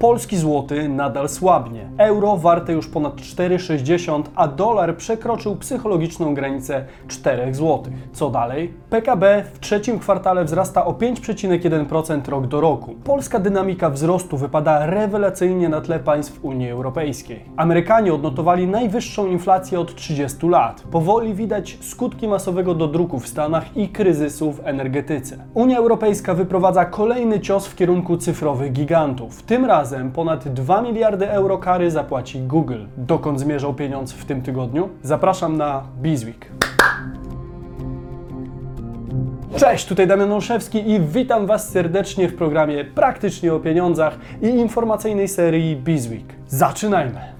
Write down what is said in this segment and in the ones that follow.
Polski złoty nadal słabnie. Euro warte już ponad 4,60, a dolar przekroczył psychologiczną granicę 4 zł. Co dalej? PKB w trzecim kwartale wzrasta o 5,1% rok do roku. Polska dynamika wzrostu wypada rewelacyjnie na tle państw Unii Europejskiej. Amerykanie odnotowali najwyższą inflację od 30 lat. Powoli widać skutki masowego dodruku w Stanach i kryzysu w energetyce. Unia Europejska wyprowadza kolejny cios w kierunku cyfrowych gigantów. Tym razem ponad 2 miliardy euro kary zapłaci Google. Dokąd zmierzał pieniądz w tym tygodniu? Zapraszam na Bizweek. Cześć, tutaj Damian Olszewski i witam Was serdecznie w programie Praktycznie o pieniądzach i informacyjnej serii Bizweek. Zaczynajmy!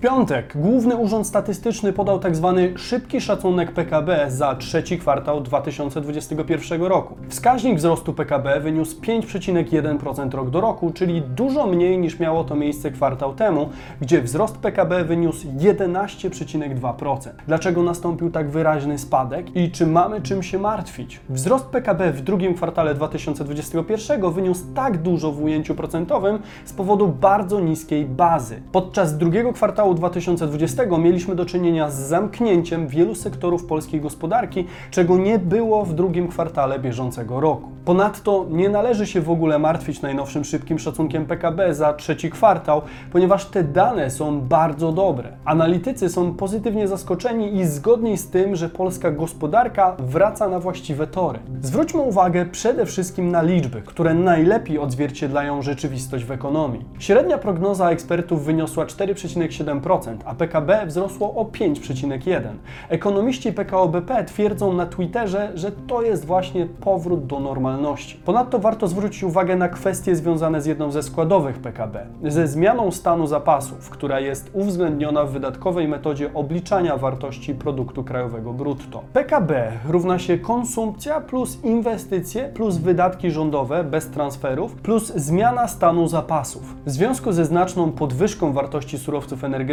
W piątek Główny Urząd Statystyczny podał tzw. szybki szacunek PKB za trzeci kwartał 2021 roku. Wskaźnik wzrostu PKB wyniósł 5,1% rok do roku, czyli dużo mniej niż miało to miejsce kwartał temu, gdzie wzrost PKB wyniósł 11,2%. Dlaczego nastąpił tak wyraźny spadek i czy mamy czym się martwić? Wzrost PKB w drugim kwartale 2021 wyniósł tak dużo w ujęciu procentowym z powodu bardzo niskiej bazy. Podczas drugiego kwartału 2020 mieliśmy do czynienia z zamknięciem wielu sektorów polskiej gospodarki, czego nie było w drugim kwartale bieżącego roku. Ponadto nie należy się w ogóle martwić najnowszym szybkim szacunkiem PKB za trzeci kwartał, ponieważ te dane są bardzo dobre. Analitycy są pozytywnie zaskoczeni i zgodni z tym, że polska gospodarka wraca na właściwe tory. Zwróćmy uwagę przede wszystkim na liczby, które najlepiej odzwierciedlają rzeczywistość w ekonomii. Średnia prognoza ekspertów wyniosła 4,7%, a PKB wzrosło o 5,1%. Ekonomiści PKO BP twierdzą na Twitterze, że to jest właśnie powrót do normalności. Ponadto warto zwrócić uwagę na kwestie związane z jedną ze składowych PKB, ze zmianą stanu zapasów, która jest uwzględniona w wydatkowej metodzie obliczania wartości produktu krajowego brutto. PKB równa się konsumpcja plus inwestycje plus wydatki rządowe bez transferów plus zmiana stanu zapasów. W związku ze znaczną podwyżką wartości surowców energetycznych,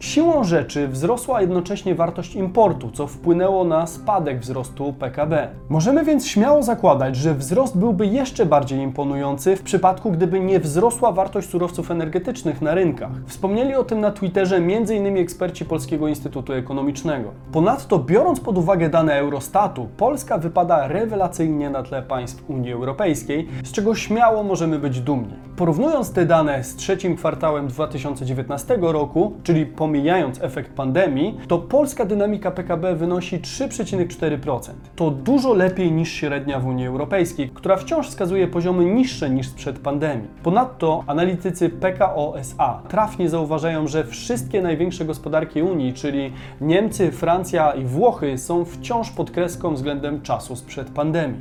siłą rzeczy wzrosła jednocześnie wartość importu, co wpłynęło na spadek wzrostu PKB. Możemy więc śmiało zakładać, że wzrost byłby jeszcze bardziej imponujący w przypadku, gdyby nie wzrosła wartość surowców energetycznych na rynkach. Wspomnieli o tym na Twitterze m.in. eksperci Polskiego Instytutu Ekonomicznego. Ponadto, biorąc pod uwagę dane Eurostatu, Polska wypada rewelacyjnie na tle państw Unii Europejskiej, z czego śmiało możemy być dumni. Porównując te dane z trzecim kwartałem 2019 roku, czyli pomijając efekt pandemii, to polska dynamika PKB wynosi 3,4%. To dużo lepiej niż średnia w Unii Europejskiej, która wciąż wskazuje poziomy niższe niż sprzed pandemii. Ponadto analitycy PKO SA trafnie zauważają, że wszystkie największe gospodarki Unii, czyli Niemcy, Francja i Włochy, są wciąż pod kreską względem czasu sprzed pandemii.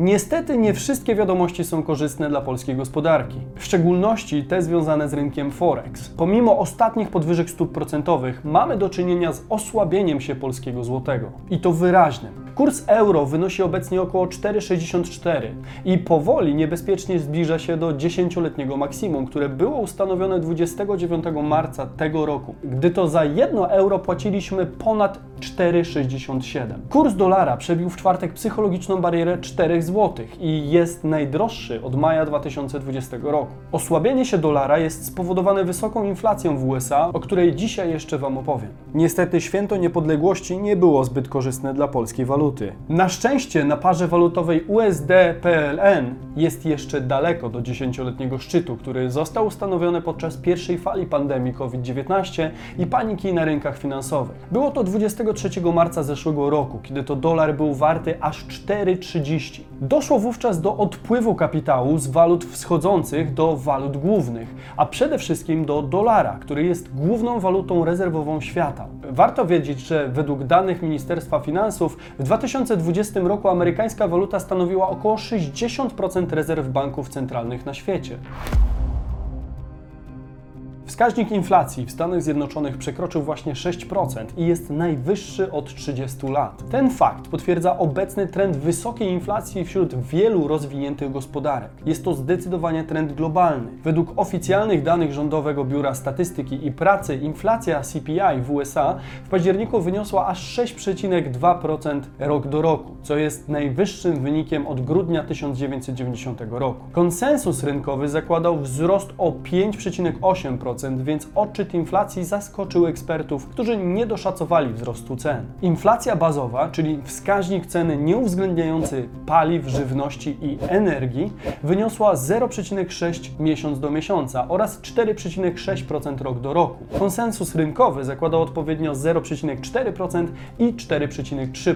Niestety nie wszystkie wiadomości są korzystne dla polskiej gospodarki, w szczególności te związane z rynkiem Forex. Pomimo ostatnich podwyżek stóp procentowych mamy do czynienia z osłabieniem się polskiego złotego i to wyraźnym. Kurs euro wynosi obecnie około 4,64 i powoli niebezpiecznie zbliża się do 10-letniego maksimum, które było ustanowione 29 marca tego roku, gdy to za 1 euro płaciliśmy ponad 4,67. Kurs dolara przebił w czwartek psychologiczną barierę 4 zł i jest najdroższy od maja 2020 roku. Osłabienie się dolara jest spowodowane wysoką inflacją w USA, o której dzisiaj jeszcze Wam opowiem. Niestety święto niepodległości nie było zbyt korzystne dla polskiej waluty. Na szczęście na parze walutowej USD-PLN jest jeszcze daleko do 10-letniego szczytu, który został ustanowiony podczas pierwszej fali pandemii COVID-19 i paniki na rynkach finansowych. Było to 23 marca zeszłego roku, kiedy to dolar był warty aż 4,30. Doszło wówczas do odpływu kapitału z walut wschodzących do walut głównych, a przede wszystkim do dolara, który jest główną walutą rezerwową świata. Warto wiedzieć, że według danych Ministerstwa Finansów w 2020 roku amerykańska waluta stanowiła około 60% rezerw banków centralnych na świecie. Wskaźnik inflacji w Stanach Zjednoczonych przekroczył właśnie 6% i jest najwyższy od 30 lat. Ten fakt potwierdza obecny trend wysokiej inflacji wśród wielu rozwiniętych gospodarek. Jest to zdecydowanie trend globalny. Według oficjalnych danych Rządowego Biura Statystyki i Pracy inflacja CPI w USA w październiku wyniosła aż 6,2% rok do roku, co jest najwyższym wynikiem od grudnia 1990 roku. Konsensus rynkowy zakładał wzrost o 5,8%, więc odczyt inflacji zaskoczył ekspertów, którzy nie doszacowali wzrostu cen. Inflacja bazowa, czyli wskaźnik ceny nieuwzględniający paliw, żywności i energii, wyniosła 0,6 miesiąc do miesiąca oraz 4,6% rok do roku. Konsensus rynkowy zakładał odpowiednio 0,4% i 4,3%.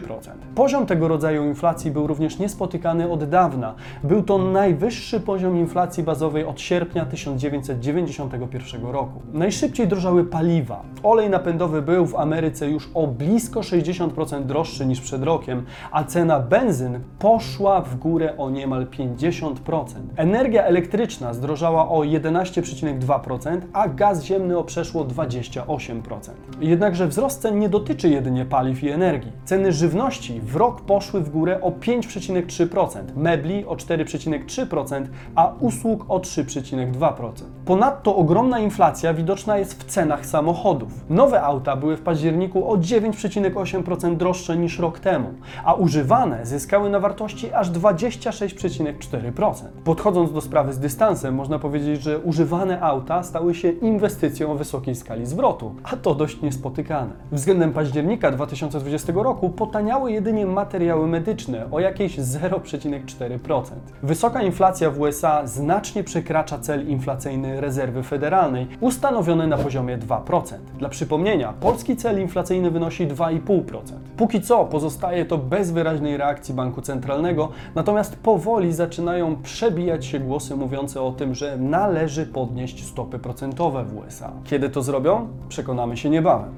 Poziom tego rodzaju inflacji był również niespotykany od dawna. Był to najwyższy poziom inflacji bazowej od sierpnia 1991 roku. Najszybciej drożały paliwa. Olej napędowy był w Ameryce już o blisko 60% droższy niż przed rokiem, a cena benzyn poszła w górę o niemal 50%. Energia elektryczna zdrożała o 11,2%, a gaz ziemny o przeszło 28%. Jednakże wzrost cen nie dotyczy jedynie paliw i energii. Ceny żywności w rok poszły w górę o 5,3%, mebli o 4,3%, a usług o 3,2%. Ponadto ogromna inflacja widoczna jest w cenach samochodów. Nowe auta były w październiku o 9,8% droższe niż rok temu, a używane zyskały na wartości aż 26,4%. Podchodząc do sprawy z dystansem, można powiedzieć, że używane auta stały się inwestycją o wysokiej skali zwrotu, a to dość niespotykane. Względem października 2020 roku potaniały jedynie materiały medyczne o jakieś 0,4%. Wysoka inflacja w USA znacznie przekracza cel inflacyjny rezerwy federalnej, ustanowiony na poziomie 2%. Dla przypomnienia, polski cel inflacyjny wynosi 2,5%. Póki co pozostaje to bez wyraźnej reakcji banku centralnego, natomiast powoli zaczynają przebijać się głosy mówiące o tym, że należy podnieść stopy procentowe w USA. Kiedy to zrobią? Przekonamy się niebawem.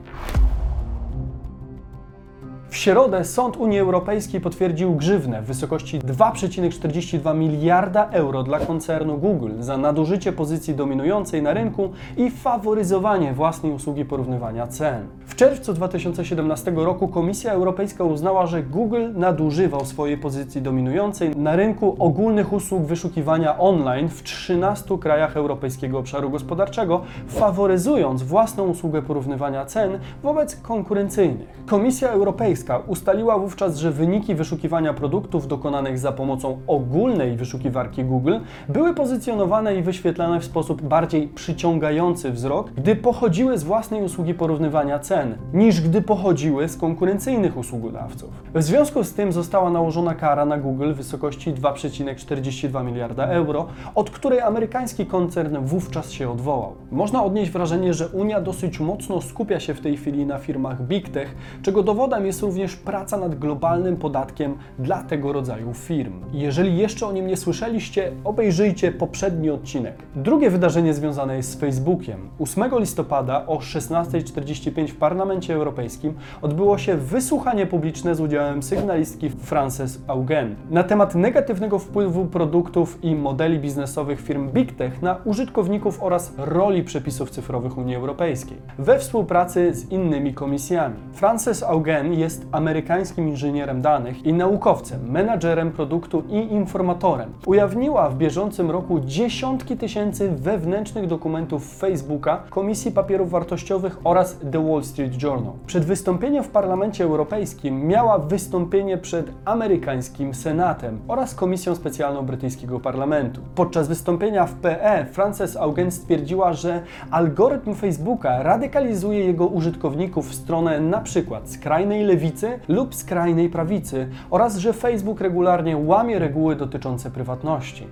W środę Sąd Unii Europejskiej potwierdził grzywnę w wysokości 2,42 miliarda euro dla koncernu Google za nadużycie pozycji dominującej na rynku i faworyzowanie własnej usługi porównywania cen. W czerwcu 2017 roku Komisja Europejska uznała, że Google nadużywał swojej pozycji dominującej na rynku ogólnych usług wyszukiwania online w 13 krajach Europejskiego Obszaru Gospodarczego, faworyzując własną usługę porównywania cen wobec konkurencyjnych. Komisja Europejska ustaliła wówczas, że wyniki wyszukiwania produktów dokonanych za pomocą ogólnej wyszukiwarki Google były pozycjonowane i wyświetlane w sposób bardziej przyciągający wzrok, gdy pochodziły z własnej usługi porównywania cen, niż gdy pochodziły z konkurencyjnych usługodawców. W związku z tym została nałożona kara na Google w wysokości 2,42 miliarda euro, od której amerykański koncern wówczas się odwołał. Można odnieść wrażenie, że Unia dosyć mocno skupia się w tej chwili na firmach Big Tech, czego dowodem jest również praca nad globalnym podatkiem dla tego rodzaju firm. Jeżeli jeszcze o nim nie słyszeliście, obejrzyjcie poprzedni odcinek. Drugie wydarzenie związane jest z Facebookiem. 8 listopada o 16.45 w Parlamencie Europejskim odbyło się wysłuchanie publiczne z udziałem sygnalistki Frances Augen na temat negatywnego wpływu produktów i modeli biznesowych firm Big Tech na użytkowników oraz roli przepisów cyfrowych Unii Europejskiej we współpracy z innymi komisjami. Frances Augen jest amerykańskim inżynierem danych i naukowcem, menadżerem produktu i informatorem. Ujawniła w bieżącym roku dziesiątki tysięcy wewnętrznych dokumentów Facebooka, Komisji Papierów Wartościowych oraz The Wall Street Journal. Przed wystąpieniem w Parlamencie Europejskim miała wystąpienie przed amerykańskim Senatem oraz Komisją Specjalną Brytyjskiego Parlamentu. Podczas wystąpienia w PE Frances Augen stwierdziła, że algorytm Facebooka radykalizuje jego użytkowników w stronę przykład skrajnej lewicy lub skrajnej prawicy oraz że Facebook regularnie łamie reguły dotyczące prywatności.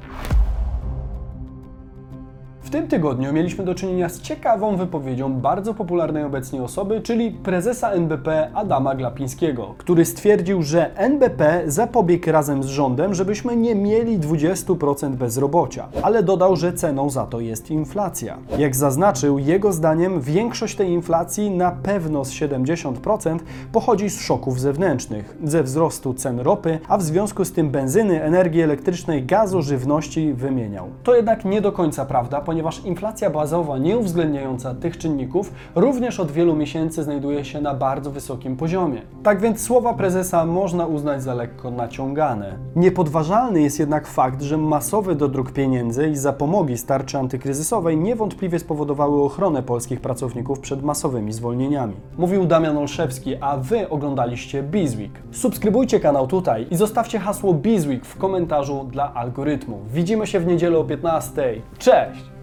Tym tygodniu mieliśmy do czynienia z ciekawą wypowiedzią bardzo popularnej obecnie osoby, czyli prezesa NBP Adama Glapińskiego, który stwierdził, że NBP zapobiegł razem z rządem, żebyśmy nie mieli 20% bezrobocia, ale dodał, że ceną za to jest inflacja. Jak zaznaczył, jego zdaniem większość tej inflacji, na pewno z 70%, pochodzi z szoków zewnętrznych, ze wzrostu cen ropy, a w związku z tym benzyny, energii elektrycznej, gazu, żywności wymieniał. To jednak nie do końca prawda, ponieważ ponieważ inflacja bazowa nie uwzględniająca tych czynników również od wielu miesięcy znajduje się na bardzo wysokim poziomie. Tak więc słowa prezesa można uznać za lekko naciągane. Niepodważalny jest jednak fakt, że masowy dodruk pieniędzy i zapomogi z tarczy antykryzysowej niewątpliwie spowodowały ochronę polskich pracowników przed masowymi zwolnieniami. Mówił Damian Olszewski, a Wy oglądaliście Bizweek. Subskrybujcie kanał tutaj i zostawcie hasło Bizweek w komentarzu dla algorytmu. Widzimy się w niedzielę o 15. Cześć!